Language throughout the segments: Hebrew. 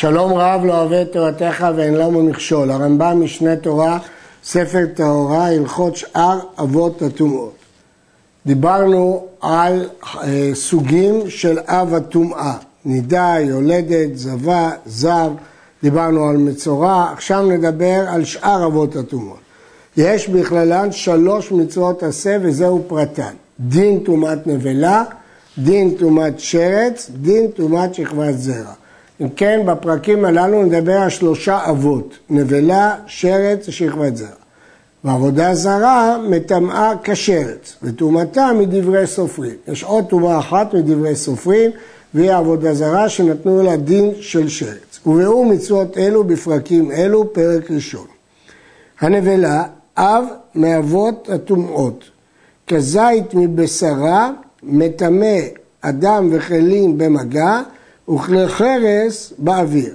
שלום רב לא אוהב את תורתך ואין לנו מכשול. הרמב"ם משנה תורה, ספר טהורה, הלכות שאר אבות הטומאות. דיברנו על אה, סוגים של אב הטומאה, נידה, יולדת, זבה, זב, דיברנו על מצורע, עכשיו נדבר על שאר אבות הטומאות. יש בכללן שלוש מצוות עשה וזהו פרטן. דין טומאת נבלה, דין טומאת שרץ, דין טומאת שכבת זרע. אם כן, בפרקים הללו נדבר על שלושה אבות, נבלה, שרץ ושכבת זרע. ועבודה זרה מטמאה כשרץ, וטומאתה מדברי סופרים. יש עוד טומאה אחת מדברי סופרים, והיא עבודה זרה שנתנו לה דין של שרץ. וראו מצוות אלו בפרקים אלו, פרק ראשון. הנבלה, אב מאבות הטומאות, כזית מבשרה, מטמא אדם וכלים במגע, וכלי חרס באוויר.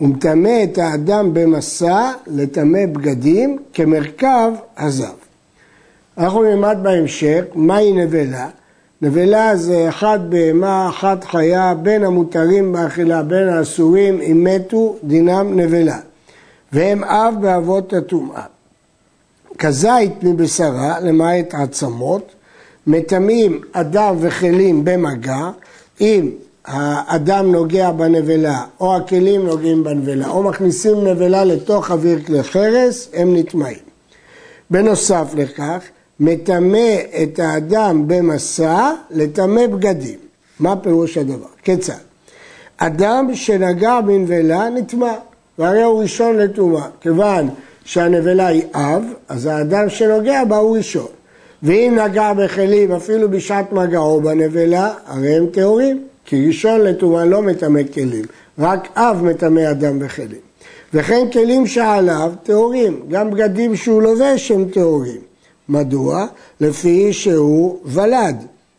ומטמא את האדם במסע לטמא בגדים כמרכב הזב. אנחנו נלמד בהמשך מהי נבלה. נבלה זה אחת בהמה, אחת חיה, בין המותרים באכילה, בין האסורים, אם מתו, דינם נבלה. והם אב באבות הטומאה. כזית מבשרה, למעט עצמות, מטמאים אדם וכלים במגע, אם האדם נוגע בנבלה, או הכלים נוגעים בנבלה, או מכניסים נבלה לתוך אוויר כלי חרס, הם נטמעים. בנוסף לכך, מטמא את האדם במסע לטמא בגדים. מה פירוש הדבר? כיצד? אדם שנגע בנבלה נטמע, והרי הוא ראשון לטומאה. כיוון שהנבלה היא אב, אז האדם שנוגע בה הוא ראשון. ואם נגע בכלים אפילו בשעת מגעו בנבלה, הרי הם טהורים. כי ראשון לטומאה לא מטמא כלים, רק אב מטמא אדם וכלים. וכן כלים שעליו טהורים, גם בגדים שהוא לובש הם טהורים. מדוע? לפי שהוא ולד,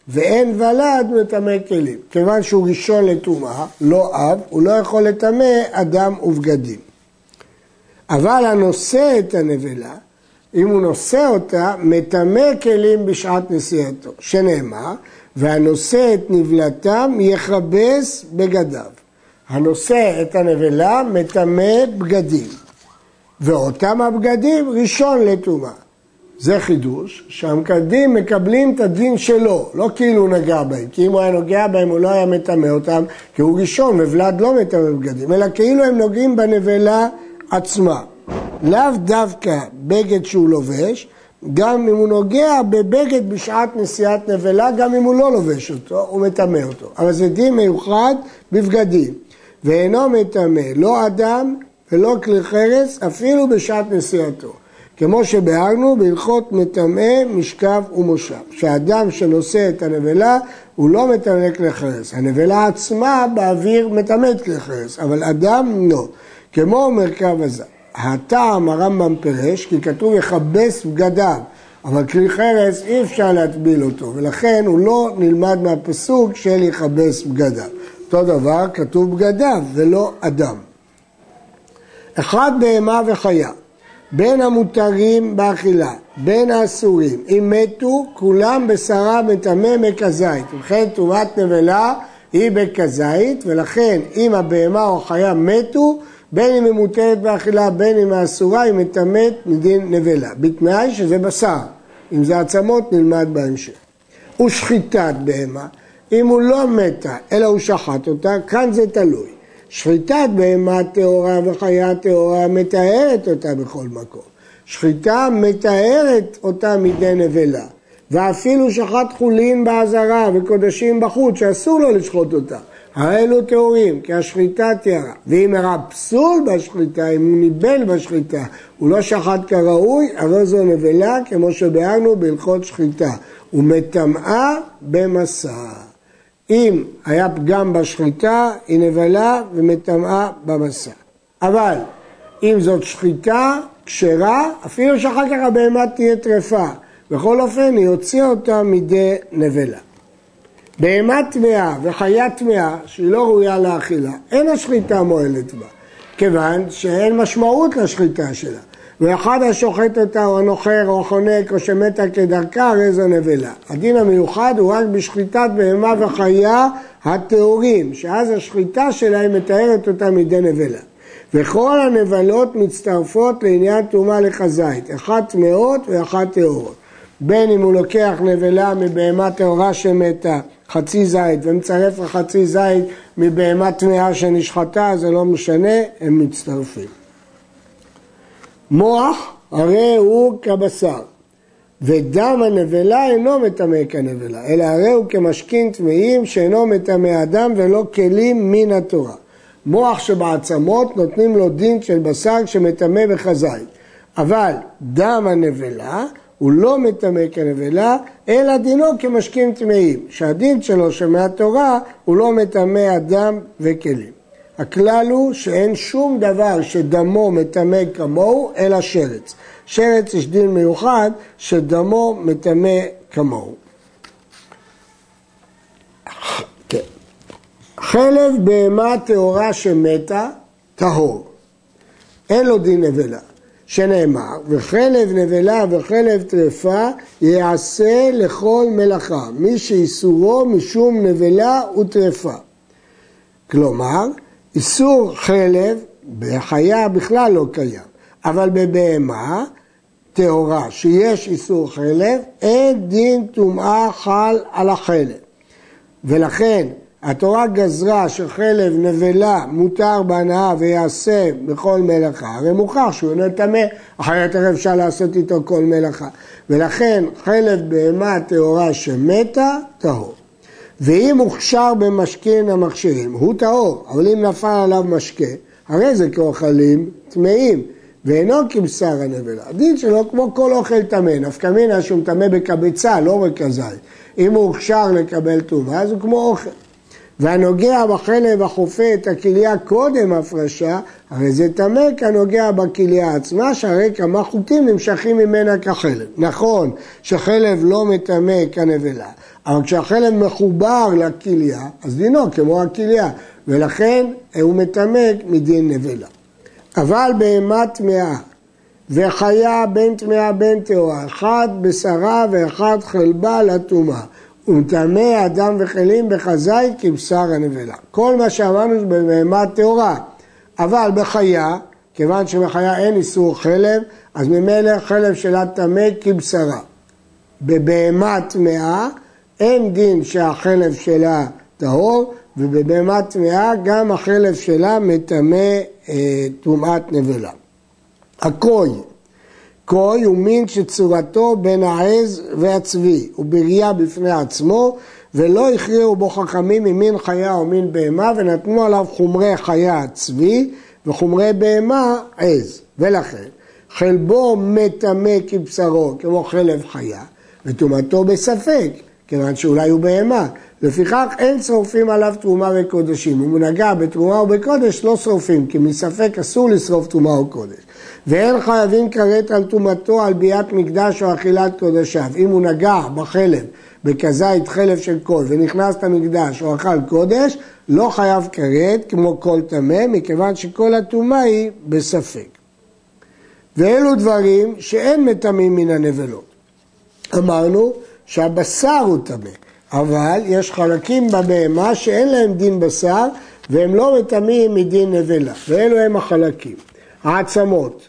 ואין ולד מטמא כלים. כיוון שהוא ראשון לטומאה, לא אב, הוא לא יכול לטמא אדם ובגדים. אבל הנושא את הנבלה, אם הוא נושא אותה, מטמא כלים בשעת נשיאתו, שנאמר, והנושא את נבלתם יכבס בגדיו. הנושא את הנבלה מטמא בגדים, ואותם הבגדים ראשון לטומאה. זה חידוש, שהמקדים מקבלים את הדין שלו, לא כאילו הוא נגע בהם, כי אם הוא היה נוגע בהם הוא לא היה מטמא אותם, כי הוא ראשון, מבלד לא מטמא בגדים, אלא כאילו הם נוגעים בנבלה עצמה. לאו דווקא בגד שהוא לובש, גם אם הוא נוגע בבגד בשעת נשיאת נבלה, גם אם הוא לא לובש אותו, הוא מטמא אותו. אבל זה דין מיוחד בבגדים. ואינו מטמא לא אדם ולא כלי חרס, אפילו בשעת נשיאתו. כמו שביארנו בהלכות מטמא, משכב ומושב. שאדם שנושא את הנבלה, הוא לא מטמא כלי חרס. הנבלה עצמה באוויר מטמאת כלי חרס, אבל אדם לא. כמו מרכב הזר. הטעם הרמב"ם פירש, כי כתוב יכבס בגדיו, אבל כלי חרס אי אפשר להטביל אותו, ולכן הוא לא נלמד מהפסוק של יכבס בגדיו. אותו דבר כתוב בגדיו ולא אדם. אחד בהמה וחיה, בין המותרים באכילה, בין האסורים, אם מתו, כולם בשרה מטמא מכזית. ובכן תרומת נבלה היא בכזית, ולכן אם הבהמה או החיה מתו, בין אם היא מותרת באכילה, בין אם היא אסורה, היא מטמאת מדין נבלה. בתנאי שזה בשר. אם זה עצמות, נלמד בהמשך. ושחיטת בהמה, אם הוא לא מתה, אלא הוא שחט אותה, כאן זה תלוי. שחיטת בהמה טהורה וחיה טהורה מטהרת אותה בכל מקום. שחיטה מטהרת אותה מדי נבלה. ואפילו שחט חולין באזהרה וקודשים בחוץ, שאסור לו לשחוט אותה. האלו טהורים, כי השחיטה טהרה. ואם הרע פסול בשחיטה, אם הוא ניבל בשחיטה, הוא לא שחט כראוי, הרי זו נבלה, כמו שביארנו בהלכות שחיטה. ומטמאה במסע. אם היה פגם בשחיטה, היא נבלה ומטמאה במסע. אבל אם זאת שחיטה כשרה, אפילו שאחר כך הבהמה תהיה טרפה. בכל אופן, היא הוציאה אותה מידי נבלה. בהמה טמאה וחיה טמאה שהיא לא ראויה לאכילה, אין השחיטה מועלת בה, כיוון שאין משמעות לשחיטה שלה. ואחד השוחט אותה או הנוחר או החונק או שמתה כדרכה, הרי זו נבלה. הדין המיוחד הוא רק בשחיטת בהמה וחיה הטהורים, שאז השחיטה שלהם מתארת אותה מידי נבלה. וכל הנבלות מצטרפות לעניין טומאה לחזית, אחת טמאות ואחת טהורות. בין אם הוא לוקח נבלה מבהמה טהורה שמתה, חצי זית, ומצרף לחצי זית מבהמה טמאה שנשחטה, זה לא משנה, הם מצטרפים. מוח הרי הוא כבשר, ודם הנבלה אינו מטמא כנבלה, אלא הרי הוא כמשכין טמאים שאינו מטמא אדם ולא כלים מן התורה. מוח שבעצמות נותנים לו דין של בשר שמטמא בחזית, אבל דם הנבלה הוא לא מטמא כנבלה, אלא דינו כמשקים טמאים, שהדין שלו שמהתורה הוא לא מטמא אדם וכלים. הכלל הוא שאין שום דבר שדמו מטמא כמוהו, אלא שרץ. שרץ יש דין מיוחד שדמו מטמא כמוהו. כן. חלב בהמה טהורה שמתה, טהור. אין לו דין נבלה. שנאמר, וחלב נבלה וחלב טרפה יעשה לכל מלאכה, מי שאיסורו משום נבלה וטרפה. כלומר, איסור חלב בחיה בכלל לא קיים, אבל בבהמה טהורה שיש איסור חלב, אין דין טומאה חל על החלב. ולכן התורה גזרה שחלב נבלה מותר בהנאה ויעשה בכל מלאכה, הרי מוכח שהוא אינו טמא, אחרת הרי אפשר לעשות איתו כל מלאכה. ולכן חלב בהמה טהורה שמתה, טהור. ואם הוכשר במשכין המכשירים, הוא טהור, אבל אם נפל עליו משקה, הרי זה כאוכלים טמאים, ואינו כבשר הנבלה. הדין שלו כמו כל אוכל טמא, נפקא מינה שהוא טמא בקבצה, לא בכזית. אם הוא הוכשר לקבל טומאה, אז הוא כמו אוכל. והנוגע בחלב החופה את הכליה קודם הפרשה, הרי זה טמא כנוגע בכליה עצמה, שהרי כמה חוטים נמשכים ממנה כחלב. נכון שחלב לא מטמא כנבלה, אבל כשהחלב מחובר לכליה, אז דינו כמו הכליה, ולכן הוא מטמא מדין נבלה. אבל בהמה טמאה וחיה בין טמאה בין טהורה, אחד בשרה ואחד חלבה לטומאה. ומטמא אדם וכלים בחזאי כבשר הנבלה. כל מה שאמרנו זה בבהמה טהורה, אבל בחיה, כיוון שבחיה אין איסור חלב, אז ממילא חלב שלה טמא כבשרה. בבהמה טמאה אין דין שהחלב שלה טהור, ובבהמה טמאה גם החלב שלה מטמא אה, טומאת נבלה. הקוי קוי הוא מין שצורתו בין העז והצבי, הוא בריאה בפני עצמו, ולא הכריעו בו חכמים ממין חיה או מין בהמה, ונתנו עליו חומרי חיה צבי, וחומרי בהמה עז. ולכן, חלבו מטמא כבשרו, כמו חלב חיה, וטומאתו בספק, כיוון שאולי הוא בהמה. לפיכך אין שורפים עליו תרומה וקודשים. אם הוא נגע בתרומה או בקודש, לא שורפים, כי מספק אסור לשרוף תרומה או קודש. ואין חייבים כרת על טומאתו על ביאת מקדש או אכילת קודשיו. אם הוא נגע בחלב, בכזית חלב של קול, ונכנס למקדש או אכל קודש, לא חייב כרת כמו כל טמא, מכיוון שכל הטומאה היא בספק. ואלו דברים שאין מטמאים מן הנבלות. אמרנו שהבשר הוא טמא, אבל יש חלקים בבהמה שאין להם דין בשר והם לא מטמאים מדין נבלה, ואלו הם החלקים. העצמות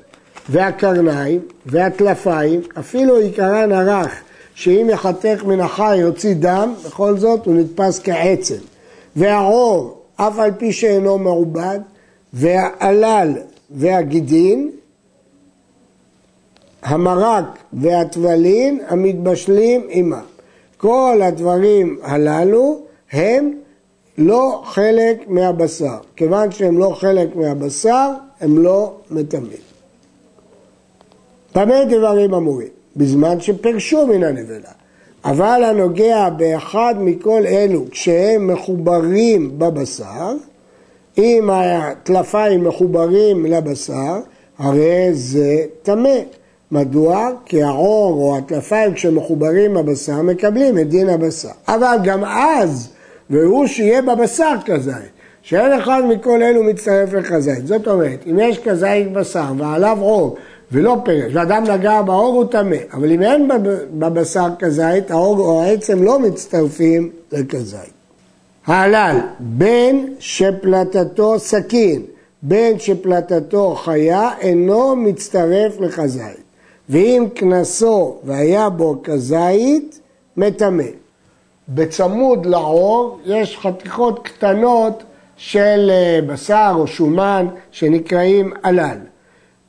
והקרניים והטלפיים, אפילו עיקרן הרך, שאם יחתך מן החי יוציא דם, בכל זאת הוא נתפס כעצם. והעור, אף על פי שאינו מעובד, והעלל והגידין, המרק והטבלין המתבשלים עימם. כל הדברים הללו הם לא חלק מהבשר. כיוון שהם לא חלק מהבשר, הם לא מטמאים. במה דברים אמורים? בזמן שפרשו מן הנבלה. אבל הנוגע באחד מכל אלו כשהם מחוברים בבשר, אם הטלפיים מחוברים לבשר, הרי זה טמא. מדוע? כי העור או הטלפיים כשמחוברים בבשר מקבלים את דין הבשר. אבל גם אז, והוא שיהיה בבשר כזית, שאין אחד מכל אלו מצטרף לכזית. זאת אומרת, אם יש כזית בשר ועליו עור ולא פרש, ואדם נגע בעור הוא טמא, אבל אם אין בבשר כזית, העור או העצם לא מצטרפים לכזית. העלל, בין שפלטתו סכין, בין שפלטתו חיה, אינו מצטרף לכזית. ואם כנסו והיה בו כזית, מטמא. בצמוד לעור יש חתיכות קטנות של אה, בשר או שומן שנקראים עלל.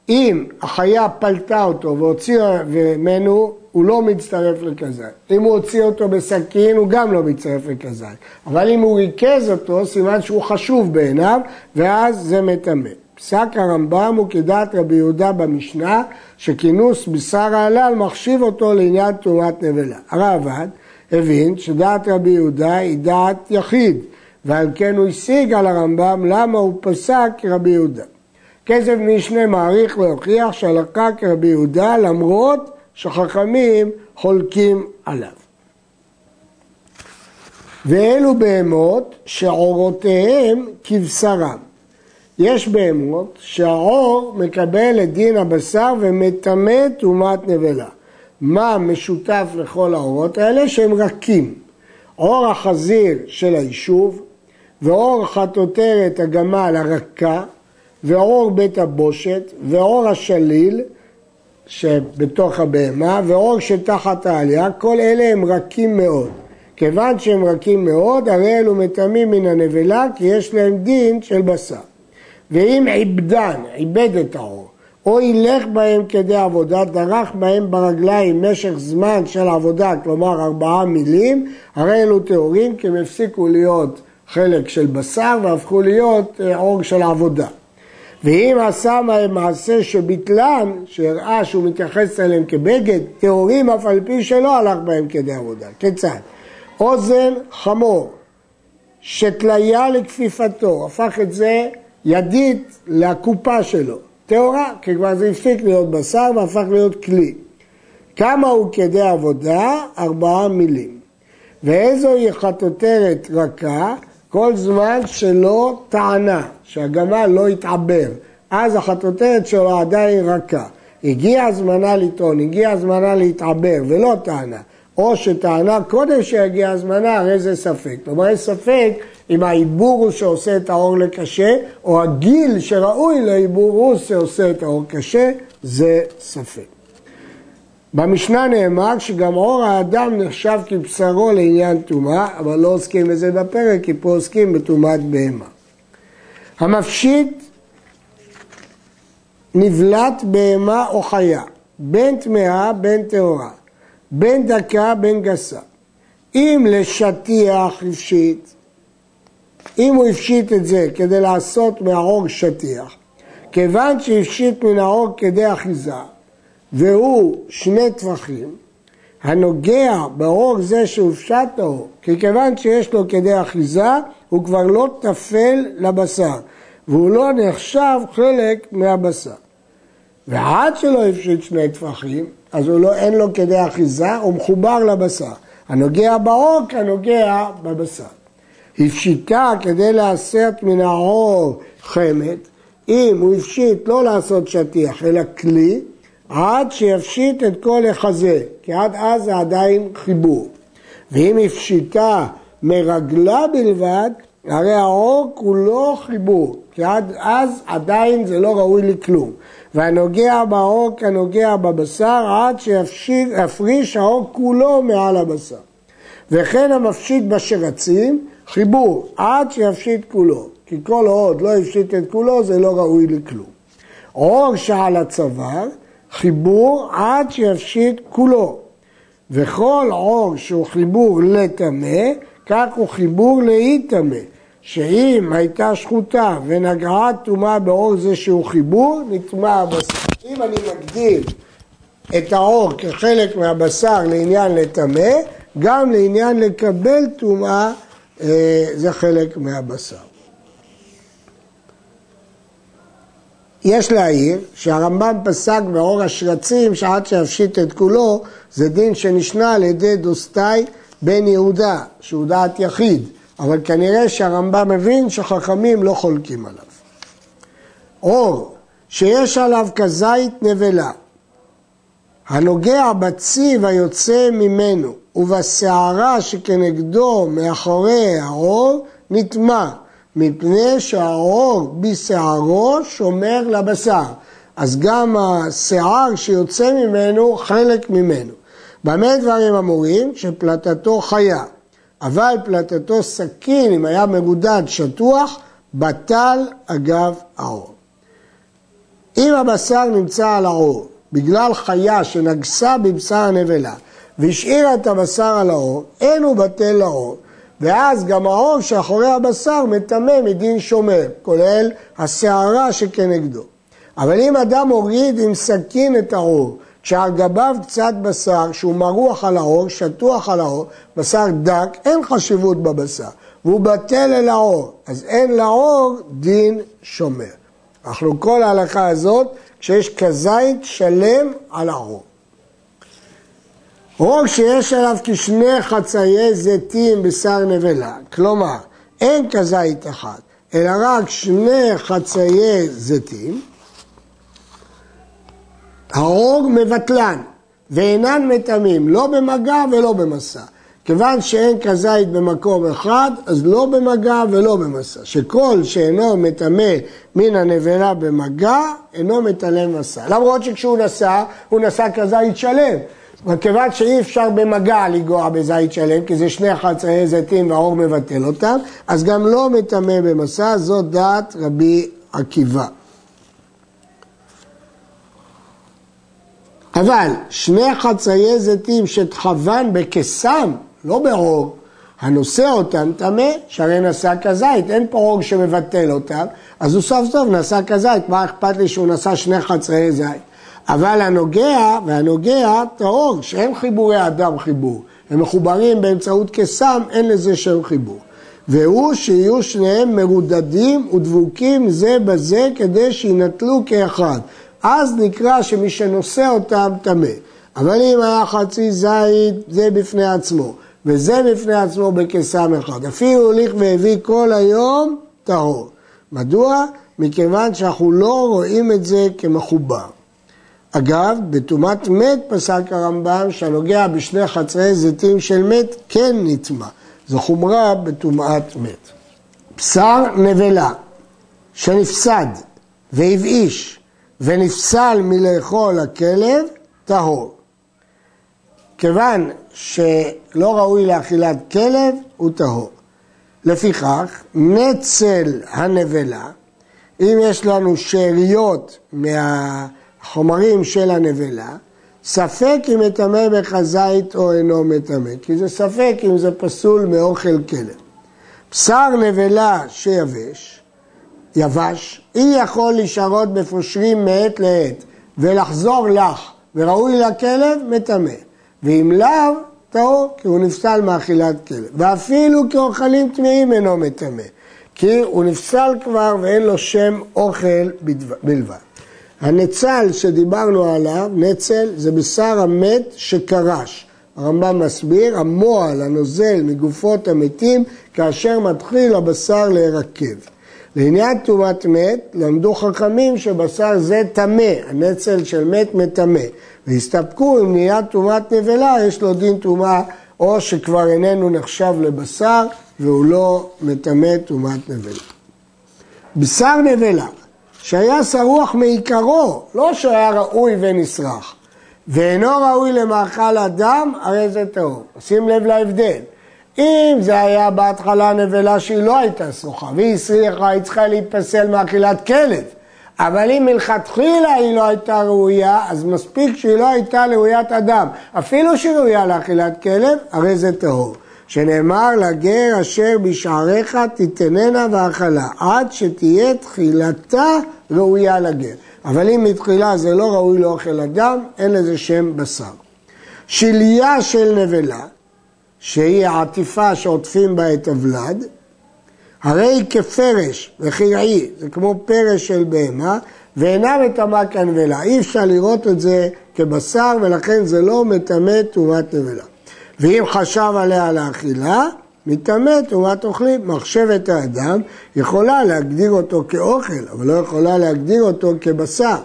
אם החיה פלטה אותו והוציאה ממנו, הוא לא מצטרף לכזית. אם הוא הוציא אותו בסכין, הוא גם לא מצטרף לכזית. אבל אם הוא ריכז אותו, סימן שהוא חשוב בעיניו, ואז זה מטמא. פסק הרמב"ם הוא כדעת רבי יהודה במשנה, שכינוס בשר העלל מחשיב אותו לעניין תרומת נבלה. הרעב"ד הבין שדעת רבי יהודה היא דעת יחיד, ועל כן הוא השיג על הרמב"ם למה הוא פסק כרבי יהודה. כסף משנה מעריך להוכיח שהלכה כרבי יהודה למרות שחכמים חולקים עליו. ואלו בהמות שעורותיהם כבשרם. יש בהמות שהעור מקבל את דין הבשר ומטמא טומאת נבלה. מה משותף לכל העורות האלה? שהם רכים. עור החזיר של היישוב, ועור חטוטרת הגמל הרכה, ועור בית הבושת, ועור השליל שבתוך הבהמה, ועור שתחת העלייה, כל אלה הם רכים מאוד. כיוון שהם רכים מאוד, הרי אלו מטמאים מן הנבלה, כי יש להם דין של בשר. ואם עיבדן, עיבד את העור, או ילך בהם כדי עבודה, דרך בהם ברגליים משך זמן של עבודה, כלומר ארבעה מילים, הרי אלו טהורים כי הם הפסיקו להיות חלק של בשר והפכו להיות אה, עור של עבודה. ואם עשה מהם מעשה שביטלן, שהראה שהוא מתייחס אליהם כבגד, טהורים אף על פי שלא הלך בהם כדי עבודה. כיצד? אוזן חמור, שתליה לכפיפתו, הפך את זה ידית לקופה שלו, טהורה, כי כבר זה הפסיק להיות בשר והפך להיות כלי. כמה הוא כדי עבודה? ארבעה מילים. ואיזוהי חטוטרת רכה? כל זמן שלא טענה, שהגמל לא יתעבר, אז החטוטרת שלו עדיין רכה. הגיע זמנה לטעון, הגיע זמנה להתעבר ולא טענה, או שטענה קודם שהגיע הזמנה, הרי זה ספק. כלומר, יש ספק אם העיבור הוא שעושה את האור לקשה, או הגיל שראוי לעיבור הוא שעושה את האור קשה, זה ספק. במשנה נאמר שגם אור האדם נחשב כבשרו לעניין טומאה, אבל לא עוסקים בזה בפרק, כי פה עוסקים בטומאת בהמה. המפשיט נבלט בהמה או חיה, בין טמאה בין טהורה, בין דקה בין גסה. אם לשטיח הפשיט, אם הוא הפשיט את זה כדי לעשות מהעור שטיח, כיוון שהפשיט מן העור כדי אחיזה, והוא שני טווחים, הנוגע בעור זה שהופשט האור, כי כיוון שיש לו כדי אחיזה, הוא כבר לא טפל לבשר, והוא לא נחשב חלק מהבשר. ועד שלא הפשיט שני טפחים, אז הוא לא, אין לו כדי אחיזה, הוא מחובר לבשר. הנוגע בעור כנוגע בבשר. הפשיטה כדי לעשות מן העור חמת, אם הוא הפשיט לא לעשות שטיח אלא כלי, עד שיפשיט את כל החזה, כי עד אז זה עדיין חיבור. ואם הפשיטה מרגלה בלבד, הרי העור כולו חיבור, כי עד אז עדיין זה לא ראוי לכלום. והנוגע בעור כנוגע בבשר עד שיפריש העור כולו מעל הבשר. וכן המפשיט בשרצים, חיבור, עד שיפשיט כולו. כי כל עוד לא הפשיט את כולו זה לא ראוי לכלום. עור שעל הצוואר, חיבור עד שיפשיט כולו. וכל עור שהוא חיבור לטמא, כך הוא חיבור לאי טמא. שאם הייתה שחוטה ונגעה טומאה בעור זה שהוא חיבור, נטמע הבשר. אם אני מגדיר את העור כחלק מהבשר לעניין לטמא, גם לעניין לקבל טומאה אה, זה חלק מהבשר. יש להעיר שהרמב"ם פסק בעור השרצים שעד שיפשיט את כולו זה דין שנשנה על ידי דוסטאי בן יהודה, שהוא דעת יחיד, אבל כנראה שהרמב"ם מבין שחכמים לא חולקים עליו. עור שיש עליו כזית נבלה, הנוגע בציב היוצא ממנו ובשערה שכנגדו מאחורי העור נטמע, מפני שהעור בשערו שומר לבשר. אז גם השיער שיוצא ממנו חלק ממנו. במה דברים אמורים? שפלטתו חיה, אבל פלטתו סכין, אם היה מרודד שטוח, בטל אגב העור. אם הבשר נמצא על העור בגלל חיה שנגסה בבשר הנבלה והשאירה את הבשר על העור, אין הוא בטל לעור, ואז גם העור שאחורי הבשר מטמא מדין שומר, כולל הסערה שכנגדו. אבל אם אדם הוריד עם סכין את העור, כשעל גביו קצת בשר שהוא מרוח על העור, שטוח על העור, בשר דק, אין חשיבות בבשר, והוא בטל אל העור, אז אין לעור דין שומר. אנחנו כל ההלכה הזאת כשיש כזית שלם על העור. רוב שיש עליו כשני חצאי זיתים בשר נבלה, כלומר אין כזית אחת, אלא רק שני חצאי זיתים, העור מבטלן ואינן מטמאים, לא במגע ולא במסע. כיוון שאין כזית במקום אחד, אז לא במגע ולא במסע. שכל שאינו מטמא מן הנבלה במגע, אינו מטלה מסע. למרות שכשהוא נסע, הוא נסע כזית שלם. וכיוון שאי אפשר במגע לגוע בזית שלם, כי זה שני חצאי זיתים והאור מבטל אותם, אז גם לא מטמא במסע, זאת דעת רבי עקיבא. אבל שני חצאי זיתים שתכוון בקסם, לא בעור, הנושא אותם טמא, שהרי נשא כזית, אין פה עור שמבטל אותם, אז הוא סוף סוף נשא כזית, מה אכפת לי שהוא נשא שני חצאי זית? אבל הנוגע, והנוגע טהור, שאין חיבורי אדם חיבור, הם מחוברים באמצעות קסם, אין לזה שם חיבור. והוא שיהיו שניהם מרודדים ודבוקים זה בזה כדי שינטלו כאחד. אז נקרא שמי שנושא אותם טמא. אבל אם היה חצי זית, זה בפני עצמו. וזה בפני עצמו בקסם אחד. אפילו הוליך והביא כל היום טהור. מדוע? מכיוון שאנחנו לא רואים את זה כמחובר. אגב, בטומאת מת פסק הרמב"ם שהנוגע בשני חצרי זיתים של מת כן נטמע. זו חומרה בטומאת מת. בשר נבלה שנפסד והבאיש ונפסל מלאכול הכלב, טהור. כיוון שלא ראוי לאכילת כלב, הוא טהור. לפיכך, נצל הנבלה, אם יש לנו שאריות מהחומרים של הנבלה, ספק אם מטמא בחזית או אינו מטמא, כי זה ספק אם זה פסול מאוכל כלב. בשר נבלה שיבש, יבש, אי יכול להישארות בפושרים מעת לעת ולחזור לך וראוי לכלב, מטמא. ואם לאו, טהור, כי הוא נפסל מאכילת כלב. ואפילו כאוכלים טמאים אינו מטמא, כי הוא נפסל כבר ואין לו שם אוכל בלבד. הנצל שדיברנו עליו, נצל, זה בשר המת שקרש. הרמב"ם מסביר, המועל הנוזל מגופות המתים כאשר מתחיל הבשר להירקב. לעניין טומאת מת, למדו חכמים שבשר זה טמא, הנצל של מת מטמא. והסתפקו אם נהיה טומאת נבלה, יש לו דין טומאה, או שכבר איננו נחשב לבשר, והוא לא מטמא טומאת נבלה. בשר נבלה, שהיה שרוח מעיקרו, לא שהיה ראוי ונשרח, ואינו ראוי למאכל אדם, הרי זה טהור. שים לב להבדל. אם זה היה בהתחלה נבלה שהיא לא הייתה שרוחה, והיא הסריחה, היא צריכה להיפסל מאכילת כלב. אבל אם מלכתחילה היא לא הייתה ראויה, אז מספיק שהיא לא הייתה ראויית אדם. אפילו שהיא ראויה לאכילת כלב, הרי זה טהור. שנאמר לגר אשר בשעריך תיתננה והאכלה, עד שתהיה תחילתה ראויה לגר. אבל אם מתחילה זה לא ראוי לאוכל אדם, אין לזה שם בשר. שליה של נבלה, שהיא העטיפה שעוטפים בה את הוולד, הרי כפרש וחיראי, זה כמו פרש של בהמה, ואינה מטמאה כנבלה. אי אפשר לראות את זה כבשר, ולכן זה לא מטמא טומאת נבלה. ואם חשב עליה לאכילה, מטמא טומאת אוכלים. מחשבת האדם יכולה להגדיר אותו כאוכל, אבל לא יכולה להגדיר אותו כבשר.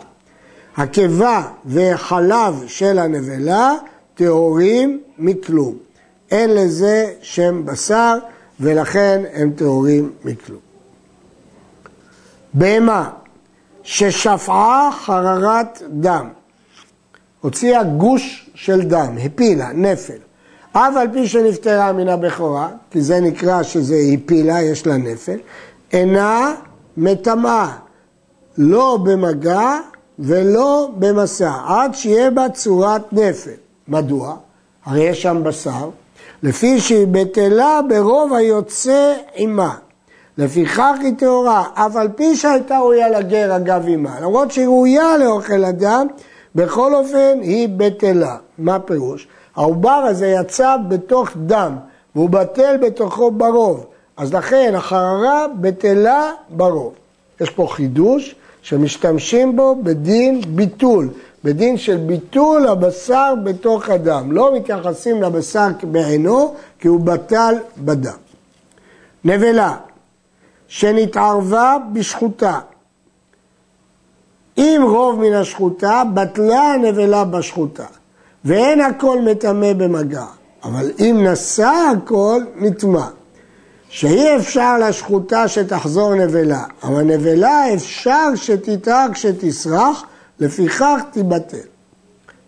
הקיבה וחלב של הנבלה טהורים מכלום. אין לזה שם בשר ולכן הם טהורים מכלום. בהמה ששפעה חררת דם, הוציאה גוש של דם, הפילה, נפל, אף על פי שנפטרה מן הבכורה, כי זה נקרא שזה הפילה, יש לה נפל, אינה מטמאה, לא במגע ולא במסע, עד שיהיה בה צורת נפל. מדוע? הרי יש שם בשר, לפי שהיא בטלה ברוב היוצא עימה. לפיכך היא טהורה, אף על פי שהייתה ראויה לגר אגב עימה. למרות שהיא ראויה לאוכל אדם, בכל אופן היא בטלה. מה פירוש? העובר הזה יצא בתוך דם, והוא בטל בתוכו ברוב. אז לכן החררה בטלה ברוב. יש פה חידוש שמשתמשים בו בדין ביטול. בדין של ביטול הבשר בתוך הדם. לא מתייחסים לבשר בעינו, כי הוא בטל בדם. נבלה, שנתערבה בשחוטה. אם רוב מן השחוטה, בטלה הנבלה בשחוטה. ואין הכל מטמא במגע. אבל אם נשא הכל, נטמא. שאי אפשר לשחוטה שתחזור נבלה, אבל נבלה אפשר שתתרע כשתסרח, לפיכך תיבטל.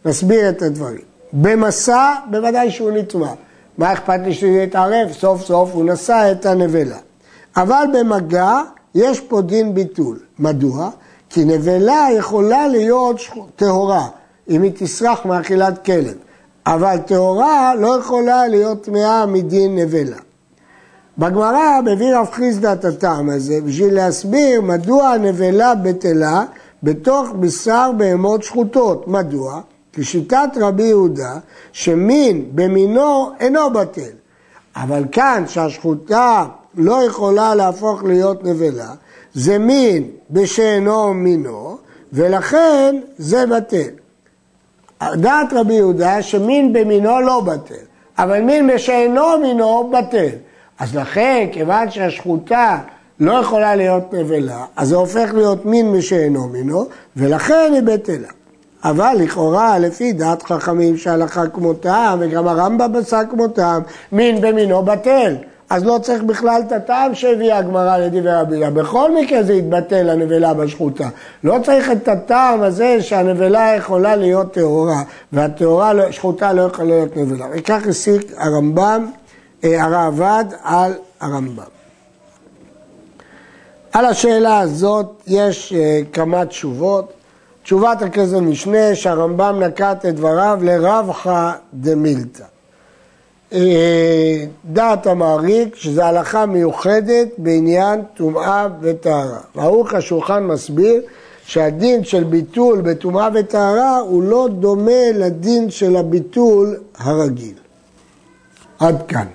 נסביר את הדברים. במסע, בוודאי שהוא נטמע. מה אכפת לי שהוא יתערב? סוף סוף הוא נשא את הנבלה. אבל במגע יש פה דין ביטול. מדוע? כי נבלה יכולה להיות טהורה, אם היא תסרח מאכילת כלב. אבל טהורה לא יכולה להיות טמאה מדין נבלה. בגמרא מביא רב חיסדא את הטעם הזה בשביל להסביר מדוע הנבלה בטלה בתוך בשר בהמות שחוטות. מדוע? כי שיטת רבי יהודה שמין במינו אינו בטל. אבל כאן שהשחוטה לא יכולה להפוך להיות נבלה, זה מין בשאינו מינו, ולכן זה בטל. דעת רבי יהודה שמין במינו לא בטל, אבל מין בשאינו מינו בטל. אז לכן, כיוון שהשחוטה לא יכולה להיות נבלה, אז זה הופך להיות מין משאינו מינו, ולכן היא בטלה. אבל לכאורה, לפי דעת חכמים שהלכה כמותם, וגם הרמב"ם פסק כמותם, מין במינו בטל. אז לא צריך בכלל את הטעם שהביאה הגמרא לדברי רבי יהודה. בכל מקרה זה יתבטל הנבלה בשחוטה. לא צריך את הטעם הזה שהנבלה יכולה להיות טהורה, והשחוטה לא יכולה להיות נבלה. וכך הסיק הרמב"ם, אה, הרעב"ד על הרמב"ם. על השאלה הזאת יש אה, כמה תשובות. תשובת הכסף משנה שהרמב"ם נקט את דבריו לרבחא דמילתא. אה, דעת המעריק, שזו הלכה מיוחדת בעניין טומאה וטהרה. ערוך השולחן מסביר שהדין של ביטול בטומאה וטהרה הוא לא דומה לדין של הביטול הרגיל. עד כאן.